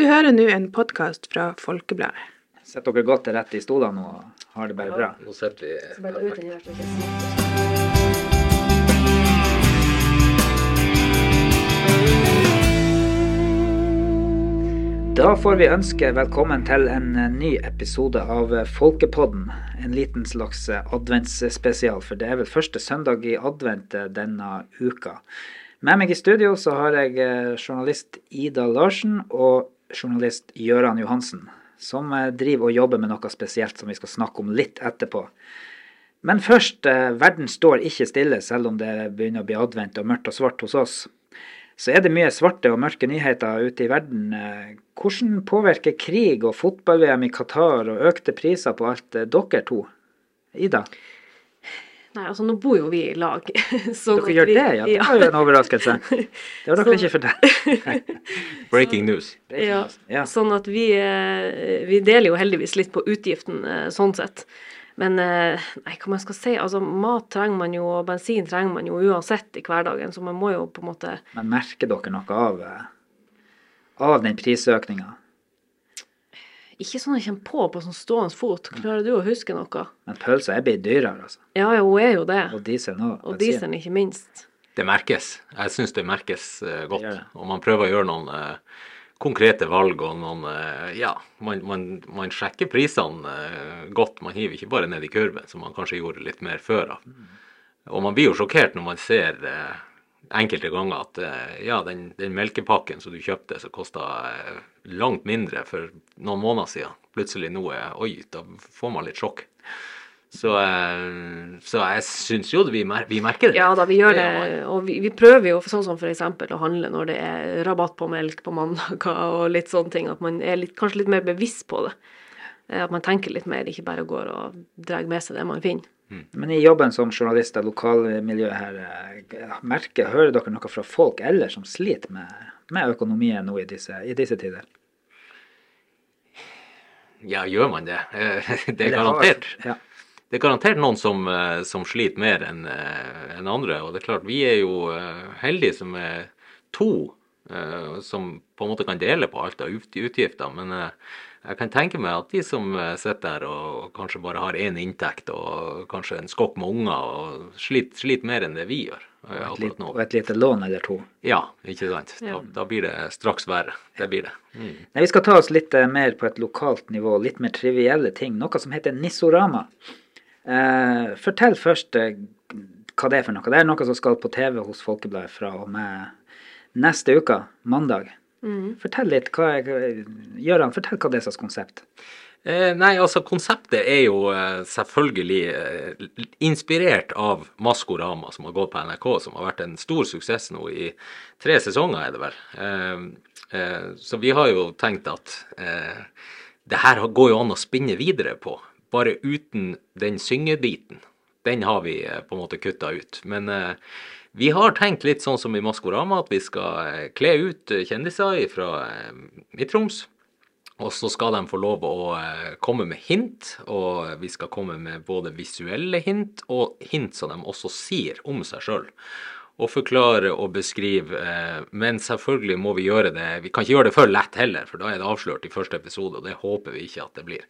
Du hører nå en podkast fra Folkebladet. Sitter dere godt til rette i stolene og har det bare bra? Nå sitter vi. Da får vi ønske velkommen til en eh, ny episode av eh, Folkepodden. En liten slags eh, adventsspesial, for det er vel første søndag i advent denne uka. Med meg i studio så har jeg journalist Ida Larsen og journalist Gøran Johansen, som eh, driver og jobber med noe spesielt som vi skal snakke om litt etterpå. Men først, eh, verden står ikke stille selv om det begynner å bli advent og mørkt og svart hos oss. Så er det mye svarte og mørke nyheter ute i verden. Eh, Hvordan påvirker krig og fotball-VM i Qatar og økte priser på alt dere to? Ida, Nei, altså nå bor jo vi i lag. Så dere gjør vi- det, ja? Det var jo en overraskelse. Det har dere Så- ikke fortalt. Breaking news. Ja, Ja. sånn at vi, eh, vi deler jo heldigvis litt på utgiften eh, sånn sett. Men eh, nei, hva man skal si, altså mat trenger man jo, og bensin trenger man jo uansett i hverdagen, så man må jo på en måte Men merker dere noe av, av den prisøkninga? Ikke sånn jeg kommer på på sånn stående fot. Klarer du å huske noe? Men pølsa er blitt dyrere, altså. Ja, ja, hun er jo det. Og dieselen òg. Og dieselen ikke minst. Det merkes. Jeg syns det merkes uh, godt. Det det. Og man prøver å gjøre noen uh, konkrete valg og noen uh, Ja, man, man, man sjekker prisene godt. Man hiver ikke bare ned i kurven, som man kanskje gjorde litt mer før av. Og man blir jo sjokkert når man ser enkelte ganger at eh, ja, den, den melkepakken som du kjøpte som kosta eh, langt mindre for noen måneder siden, plutselig nå er Oi, da får man litt sjokk. Så, eh, så jeg syns jo det, vi, mer, vi merker det. Ja da, vi gjør det. Og vi, vi prøver jo sånn som f.eks. å handle når det er rabatt på melk på mandager og litt sånne ting. At man er litt, kanskje litt mer bevisst på det. At man tenker litt mer, ikke bare går og drar med seg det man finner. Men i jobben som journalist av lokalmiljøet her, eh, merker, hører dere noe fra folk ellers som sliter med, med økonomien nå i disse, i disse tider? Ja, gjør man det? Eh, Det er garantert. Ja. Det er garantert noen som, eh, som sliter mer enn en andre. Og det er klart, vi er jo eh, heldige som er to eh, som på en måte kan dele på alt av utgifter. Men eh, jeg kan tenke meg at de som eh, sitter der og kanskje bare har én inntekt og kanskje en skokk med unger, og sliter, sliter mer enn det vi gjør Og Et nå. og et lite lån eller to. Ja, ikke sant. Da, Ja. da blir det straks verre. Det blir det. Mm. Nei, vi skal ta oss litt eh, mer på et lokalt nivå, litt mer trivielle ting. Noe som heter Nissorama. Eh, fortell først eh, hva det er for noe. Det er noe som skal på TV hos Folkebladet fra og med neste uke, mandag. Fortell litt. hva er, Gøran, fortell hva det er slags konsept. Eh, nei, altså konseptet er jo eh, selvfølgelig eh, inspirert av Maskorama, som har gått på NRK, som har vært en stor suksess nå i tre sesonger, er det vel. Eh, eh, så vi har jo tenkt at eh, det her går jo an å spinne videre på, bare uten den syngebiten. Den har vi eh, på en måte kutta ut. Men eh, vi har tenkt litt sånn som i Maskorama, at vi skal eh, kle ut eh, kjendiser fra eh, Midt-Troms. Og så skal de få lov å komme med hint, og vi skal komme med både visuelle hint og hint som de også sier om seg sjøl. Og forklare og beskrive. Men selvfølgelig må vi gjøre det Vi kan ikke gjøre det for lett heller, for da er det avslørt i første episode, og det håper vi ikke at det blir.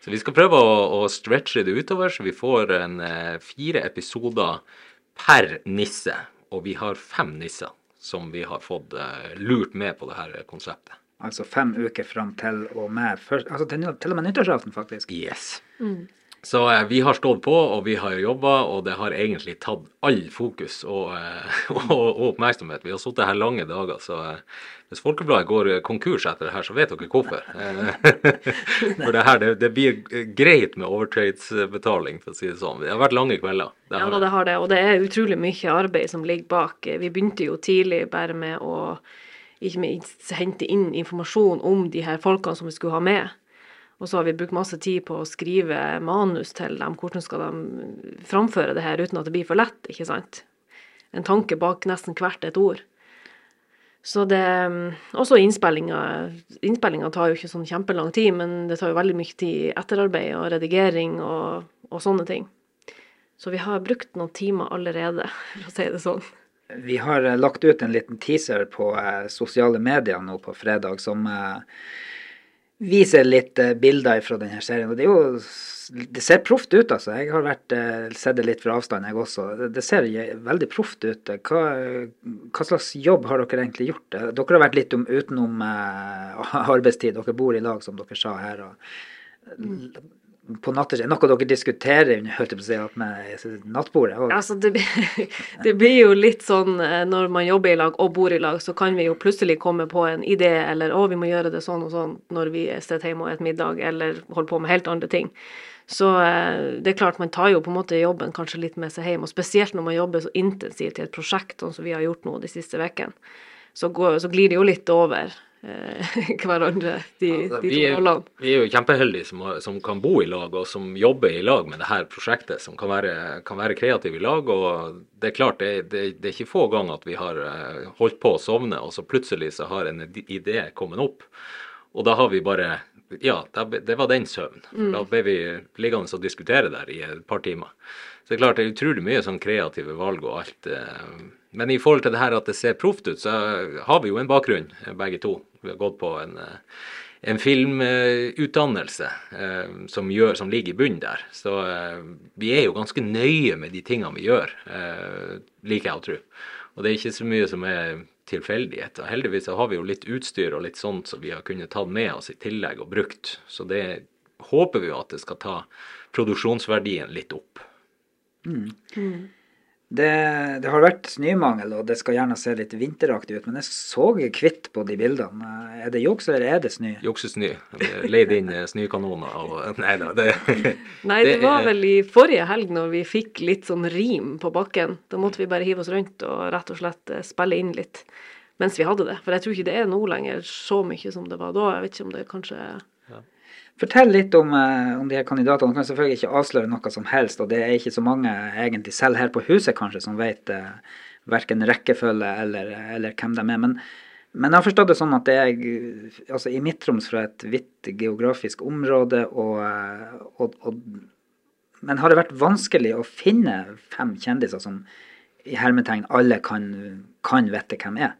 Så vi skal prøve å, å stretche det utover, så vi får en fire episoder per nisse. Og vi har fem nisser som vi har fått eh, lurt med på det her konseptet. Altså fem uker fram til og med først, altså til, til og med nyttårsaften, faktisk. Yes. Så eh, vi har stått på, og vi har jobba, og det har egentlig tatt all fokus og, eh, og, og oppmerksomhet. Vi har sittet her lange dager, så eh, hvis Folkebladet går eh, konkurs etter det her, så vet dere hvorfor. Eh, For det her, det, det blir greit med overtradesbetaling, for å si det sånn. Det har vært lange kvelder. Det Ja da, det. det har det. Og det er utrolig mye arbeid som ligger bak. Vi begynte jo tidlig bare med å ikke minst hente inn informasjon om de her folkene som vi skulle ha med. Og så har vi brukt masse tid på å skrive manus til dem. Hvordan skal de framføre det her uten at det blir for lett, ikke sant? En tanke bak nesten hvert et ord. Så det Også innspillinga. Innspillinga tar jo ikke sånn kjempelang tid, men det tar jo veldig mye tid etterarbeid og redigering og, og sånne ting. Så vi har brukt noen timer allerede, for å si det sånn. Vi har eh, lagt ut en liten teaser på eh, sosiale medier nå på fredag som eh, viser litt eh, bilder fra denne serien. Og det jo Det ser proft ut, altså. Jeg har vært, eh, sett det litt fra avstand, jeg også. Det, ser veldig proft ut. Hva, hva slags jobb har dere egentlig gjort? Eh, Dere har vært litt om, utenom arbeidstid. Dere bor i lag, som dere sa her. og på nattestid, Noe dere diskuterer holdt på at med nattbordet? Og, Altså, det, det blir jo litt sånn eh, når man jobber i lag og bor i lag, så kan vi jo plutselig komme på en idé eller 'å, vi må gjøre det sånn og sånn' når vi sitter hjemme og spiser middag eller holder på med helt andre ting. Så eh, det er klart, man tar jo på en måte jobben kanskje litt med seg hjem, og spesielt når man jobber så intensivt i et prosjekt, sånn som vi har gjort nå de siste ukene. Så, går- så glir det jo litt over hverandre, de, Altså, de vi, er, vi er jo kjempeheldige som, som kan bo i lag, og som jobber i lag med det her prosjektet, som kan være, kan være kreative i lag. Og det er klart, det, det, det er ikke få ganger at vi har eh, holdt på å sovne, og så plutselig så har en idé kommet opp. Og da har vi bare Ja, det var den søvnen. Da ble vi liggende og diskutere der i et par timer. Så det er klart det er utrolig mye sånn kreative valg og alt. eh, Men i forhold til det her at det ser proft ut, så har vi jo en bakgrunn, eh, begge to. Vi har gått på en, eh, en filmutdannelse eh, som, gjør, som ligger i bunnen der. Så eh, vi er jo ganske nøye med de tingene vi gjør, eh, liker jeg å tro. Og det er ikke så mye som er tilfeldighet. Og heldigvis så har vi jo litt utstyr og litt sånt som vi har kunnet tatt med oss i tillegg og brukt. Så det håper vi jo at det skal ta produksjonsverdien litt opp. Det, det har vært snømangel, og det skal gjerne se litt vinteraktig ut, men jeg så hvitt på de bildene. Er det juks, eller er det snø? Juksesnø. Leid inn eh, snøkanoner og Nei da, det Nei, det, det var er- vel i forrige helg når vi fikk litt sånn rim på bakken. Da måtte vi bare hive oss rundt og rett og slett eh, spille inn litt mens vi hadde det. For jeg tror ikke det er nå lenger så mye som det var da. Jeg vet ikke om det kanskje Fortell litt om, eh, om de her kandidatene. Du kan selvfølgelig ikke avsløre noe som helst, og det er ikke så mange egentlig selv her på huset kanskje som vet eh, verken rekkefølge eller, eller hvem de er. Men, men jeg har forstått det sånn at det er altså, i Midtroms fra et vidt geografisk område, og, eh, og, og Men har det vært vanskelig å finne fem kjendiser som i hermetegn alle kan, kan vite hvem er?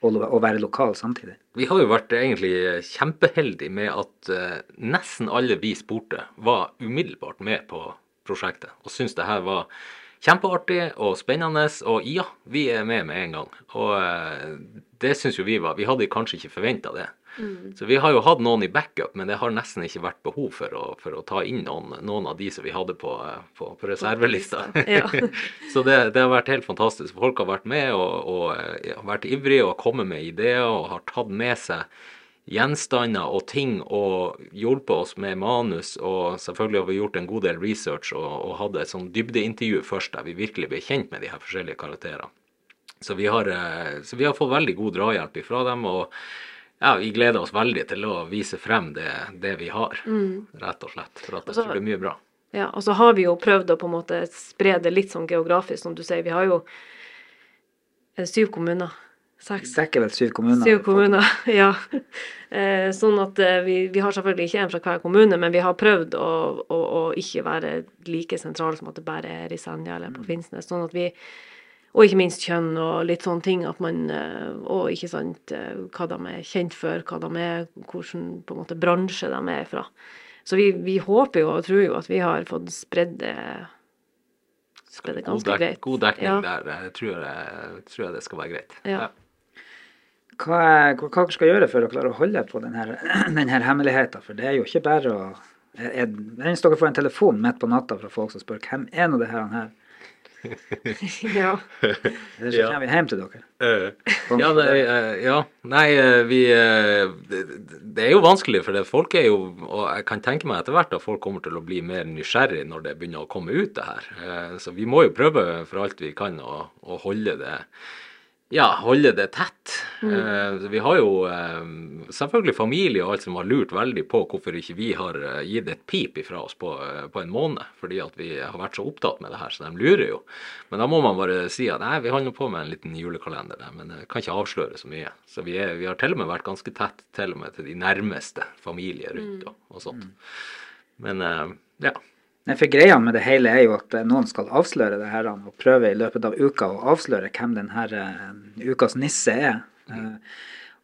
Og, og være lokal samtidig? Vi har jo vært egentlig kjempeheldige med at eh, nesten alle vi spurte, var umiddelbart med på prosjektet og syntes det her var kjempeartig og spennende. Og ja, vi er med med en gang. Og eh, det syns jo vi var Vi hadde kanskje ikke forventa det. Så vi har jo hatt noen i backup, men det har nesten ikke vært behov for å, for å ta inn noen, noen av de som vi hadde på, eh, på, på reservelista. Ja. Så det, det har vært helt fantastisk. Folk har vært med og, og ja, vært ivrige og kommet med ideer og har tatt med seg gjenstander og ting og hjulpet oss med manus. Og selvfølgelig har vi gjort en god del research og, og hadde et sånn dybdeintervju først der vi virkelig ble kjent med de her forskjellige karakterene. Så vi har, eh, så vi har fått veldig god drahjelp ifra dem. og ja, Vi gleder oss veldig til å vise frem det, det vi har, rett og slett. For at det Og bli mye bra. Ja, og så har vi jo prøvd å på en måte spre det litt sånn geografisk, som du sier. Vi har jo er syv kommuner. Seks. Dekker vel syv kommuner? Syv kommuner, ja. Eh, sånn at eh, vi, vi har selvfølgelig ikke en fra hver kommune, men vi har prøvd å, å, å ikke være like sentrale som at det bare er i Senja eller på Finnsnes. Sånn at vi Og ikke minst kjønn og litt sånne ting. At man eh, Og ikke sant hva de er kjent for, hva de er, hvilken på en måte bransje de er fra. Så vi, vi håper jo og tror jo at vi har fått spredd det spredd God, ganske dek greit. god dekning Ja. der Jeg tror jeg, tror jeg det skal være greit. Ja. Hva, hva, hva skal gjøre for å klare å holde på denne, denne hemmeligheten? For det er jo ikke bare å er, Hvis dere får en telefon midt på natta fra folk som spør hvem er nå det her, han her, ja. eller så kommer vi hjem til dere. Ja, det, eh, ja. Nei, eh, vi eh, det, det er jo vanskelig, for det, folk er jo Og jeg kan tenke meg etter hvert at folk kommer til å bli mer nysgjerrig når det begynner å komme ut, det her. Eh, Så vi må jo prøve for alt vi kan å, å holde det ja, holde det tett. Eh, vi har jo eh, selvfølgelig familie og alt som har lurt veldig på hvorfor ikke vi har eh, gitt et pip ifra oss på, på en måned. Fordi at vi har vært så opptatt med det her, så de lurer jo. Men da må man bare si at nei, vi holder på med en liten julekalender der, men jeg kan ikke avsløre så mye. Så vi, er, vi har til og med vært ganske tett til og med til de nærmeste familier rundt og, og sånt. Men eh, ja. Nei, for greia med det hele er jo at eh, noen skal avsløre det her og prøve i løpet av uka å avsløre hvem denne uh, ukas nisse er. Uh,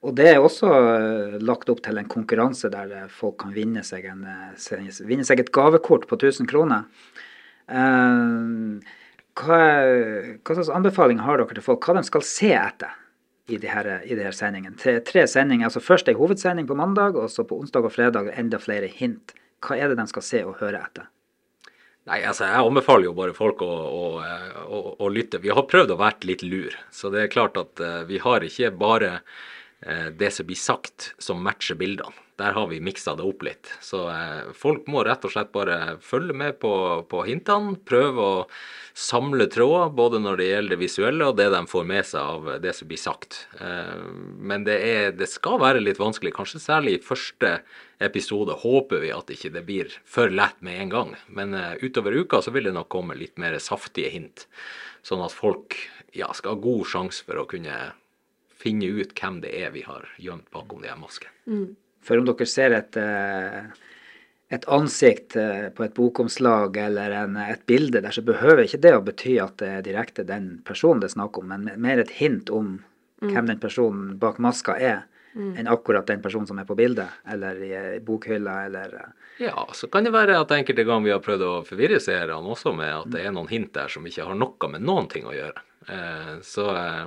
og det er også lagt opp til en konkurranse der folk kan vinne seg, en, vinne seg, et gavekort på 1000 kroner. Hva, hva, slags anbefaling har dere til folk? Hva de skal se etter i de her, i de her sendingene? Tre, tre sendinger, altså Først ei hovedsending på mandag, og så på onsdag og fredag enda flere hint. Hva er det de skal se og høre etter? Nei, altså Jeg anbefaler jo bare folk å, å, å, å, lytte. Vi har prøvd å være litt lur. Så det er klart at uh, vi har ikke bare det som blir sagt som matcher bildene. Der har vi miksa det opp litt. Så eh, folk må rett og slett bare følge med på, på hintene. Prøve å samle tråder, både når det gjelder det visuelle og det de får med seg av det som blir sagt. Men det, er, det skal være litt vanskelig, kanskje særlig i første episode håper vi at ikke det blir for lett med en gang. Men eh, utover uka så vil det nok komme litt mer saftige hint. Sånn at folk ja, skal ha god sjanse for å kunne finne ut hvem det er vi har gjemt bakom de her maskene. Mm. For om dere ser et, eh, et ansikt eh, på et bokomslag eller en, et bilde der, så behøver ikke det å bety at det er direkte den personen det er snakk om, men mer et hint om mm. hvem den personen bak maska er mm. enn akkurat den personen som er på bildet, eller i bokhylla, eller eh. Ja, så kan det være at enkelte ganger vi har prøvd å forvirre seerne også med at det er noen hint der som ikke har noe med noen ting å gjøre. Eh, så eh,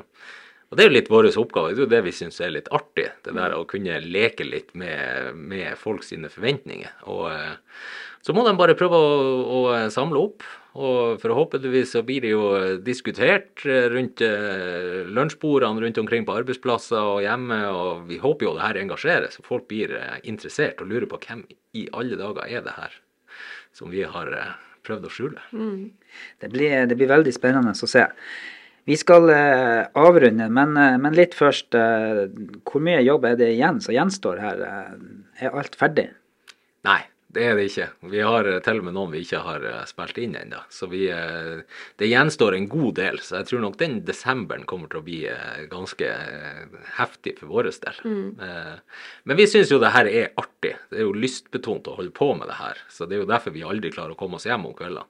og det er jo litt vår oppgave. Det er jo det vi syns er litt artig. Det der å kunne leke litt med, med folk sine forventninger. Og eh, så må de bare prøve å, å samle opp og forhåpentligvis så blir det jo diskutert rundt eh, lunsjbordene rundt omkring på arbeidsplasser og hjemme, og vi håper jo det her engasjerer, så folk blir eh, interessert og lurer på hvem i alle dager er det her som vi har prøvd å skjule. Mm. Det, blir, det, blir, veldig spennende å se. Vi skal avrunde, men, men, litt først. hvor mye jobb er det igjen som gjenstår her? er alt ferdig? Nei, det er det ikke. Vi har eh, til og med noen vi ikke har eh, spilt inn ennå. Så vi, eh, det gjenstår en god del. Så jeg tror nok den desemberen kommer til å bli ganske heftig for vår del. Mm. Men vi syns jo det her er artig. Det er jo lystbetont å holde på med det her. Så det er jo derfor vi aldri klarer å komme oss hjem om kveldene.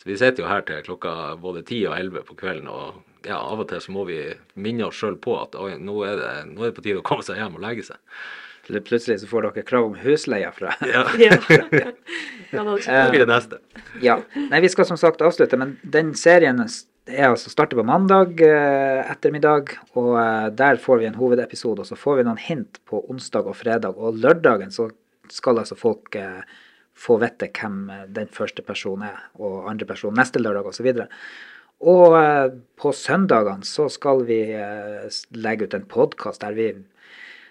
Så vi sitter jo her til klokka både ti og 11 på kvelden, og ja, av og til så må vi minne oss sjøl på at oi, nå er, det, nå er det på tide å komme seg hjem og legge seg. Plutselig så får dere krav om husleie fra Ja. ja. ja det blir det neste. Ja. Nei, vi skal som sagt avslutte, men den serien er altså starter på mandag eh, ettermiddag. Og eh, der får vi en hovedepisode, og så får vi noen hint på onsdag og fredag. Og lørdagen så skal altså folk eh, få vite hvem eh, den første personen er, og andre person neste lørdag osv. Og, så og eh, på søndagene så skal vi eh, legge ut en podkast der vi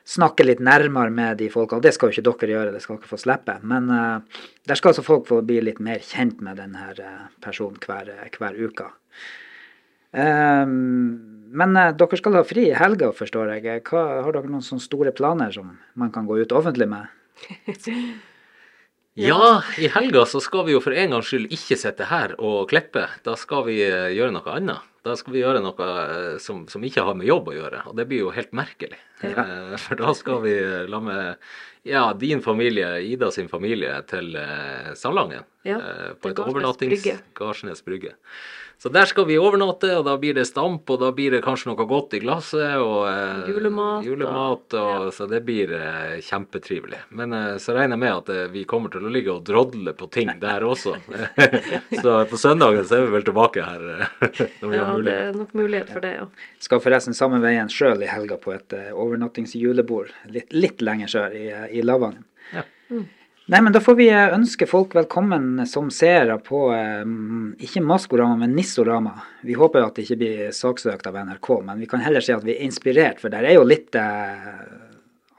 snakke litt nærmere med de folkene. Det skal jo ikke dere gjøre, det skal dere få slippe. Men uh, der skal altså folk få bli litt mer kjent med denne personen hver, hver uke. Men dere skal ha fri i helga, forstår jeg. Har dere noen sånne store planer som man kan gå ut offentlig med? Ja, i helga så skal vi jo for en gangs skyld ikke sitte her og klippe. Da skal vi gjøre noe annet. Da skal vi gjøre noe eh, som, som, ikke har med jobb å gjøre, og det blir jo helt merkelig. Ja. Eh, for da skal vi la med ja, din familie, Ida sin familie, til Salangen. Ja, på et overnattings... Garsnes brygge. Så der skal vi overnatte, og da blir det stamp, og da blir det kanskje noe godt i glasset. Og eh, julemat. julemat og, ja. Så det blir eh, kjempetrivelig. Men eh, så regner jeg med at eh, vi kommer til å ligge og drodle på ting der også. så på søndagen så er vi vel tilbake her eh, når vi ja, har mulighet. Ja, det er nok mulighet for det, ja. Skal forresten samme veien sjøl i helga på et uh, overnattingsjulebord litt, litt lenger sør i, i Lavangen. Ja. Mm. Nei, men da får vi eh, ønske folk velkommen som seere på eh, ikke Maskorama, men Nissorama. Vi håper at det ikke blir saksøkt av NRK, men vi kan heller si at vi er inspirert, for der er jo litt eh,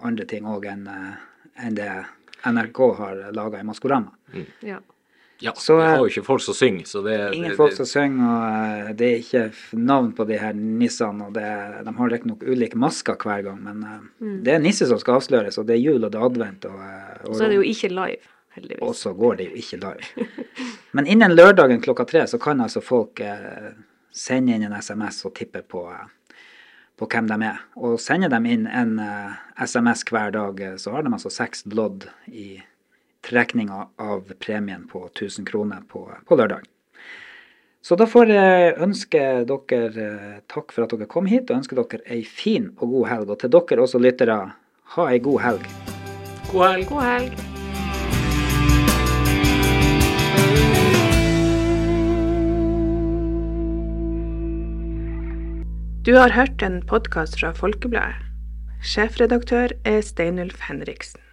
andre ting òg enn eh, det NRK har laga i Maskorama. Mm. Ja. Ja, så, vi har jo ikke folk som synger. så det, Ingen det, folk som synger, og eh, det er ikke navn på de her nissene. og det, De har riktignok ulike masker hver gang, men eh, mm. det er nisse som skal avsløres, og det er jul og det er advent. Og, eh, og så er det jo ikke live, heldigvis. Og så går det jo ikke live. men innen lørdagen klokka tre så kan altså folk eh, sende inn en SMS og tippe på, på hvem de er. Og sender de inn en eh, SMS hver dag, så har de altså seks lodd i trekninga av premien på 1000 kroner på, på lørdag. Så da får jeg ønske dere eh, takk for at dere kom hit, og ønske dere ei fin og god helg. Og til dere også lyttere, ha ei god helg. God helg. God helg. Du har hørt en podkast fra Folkebladet. Sjefredaktør er Steinulf Henriksen.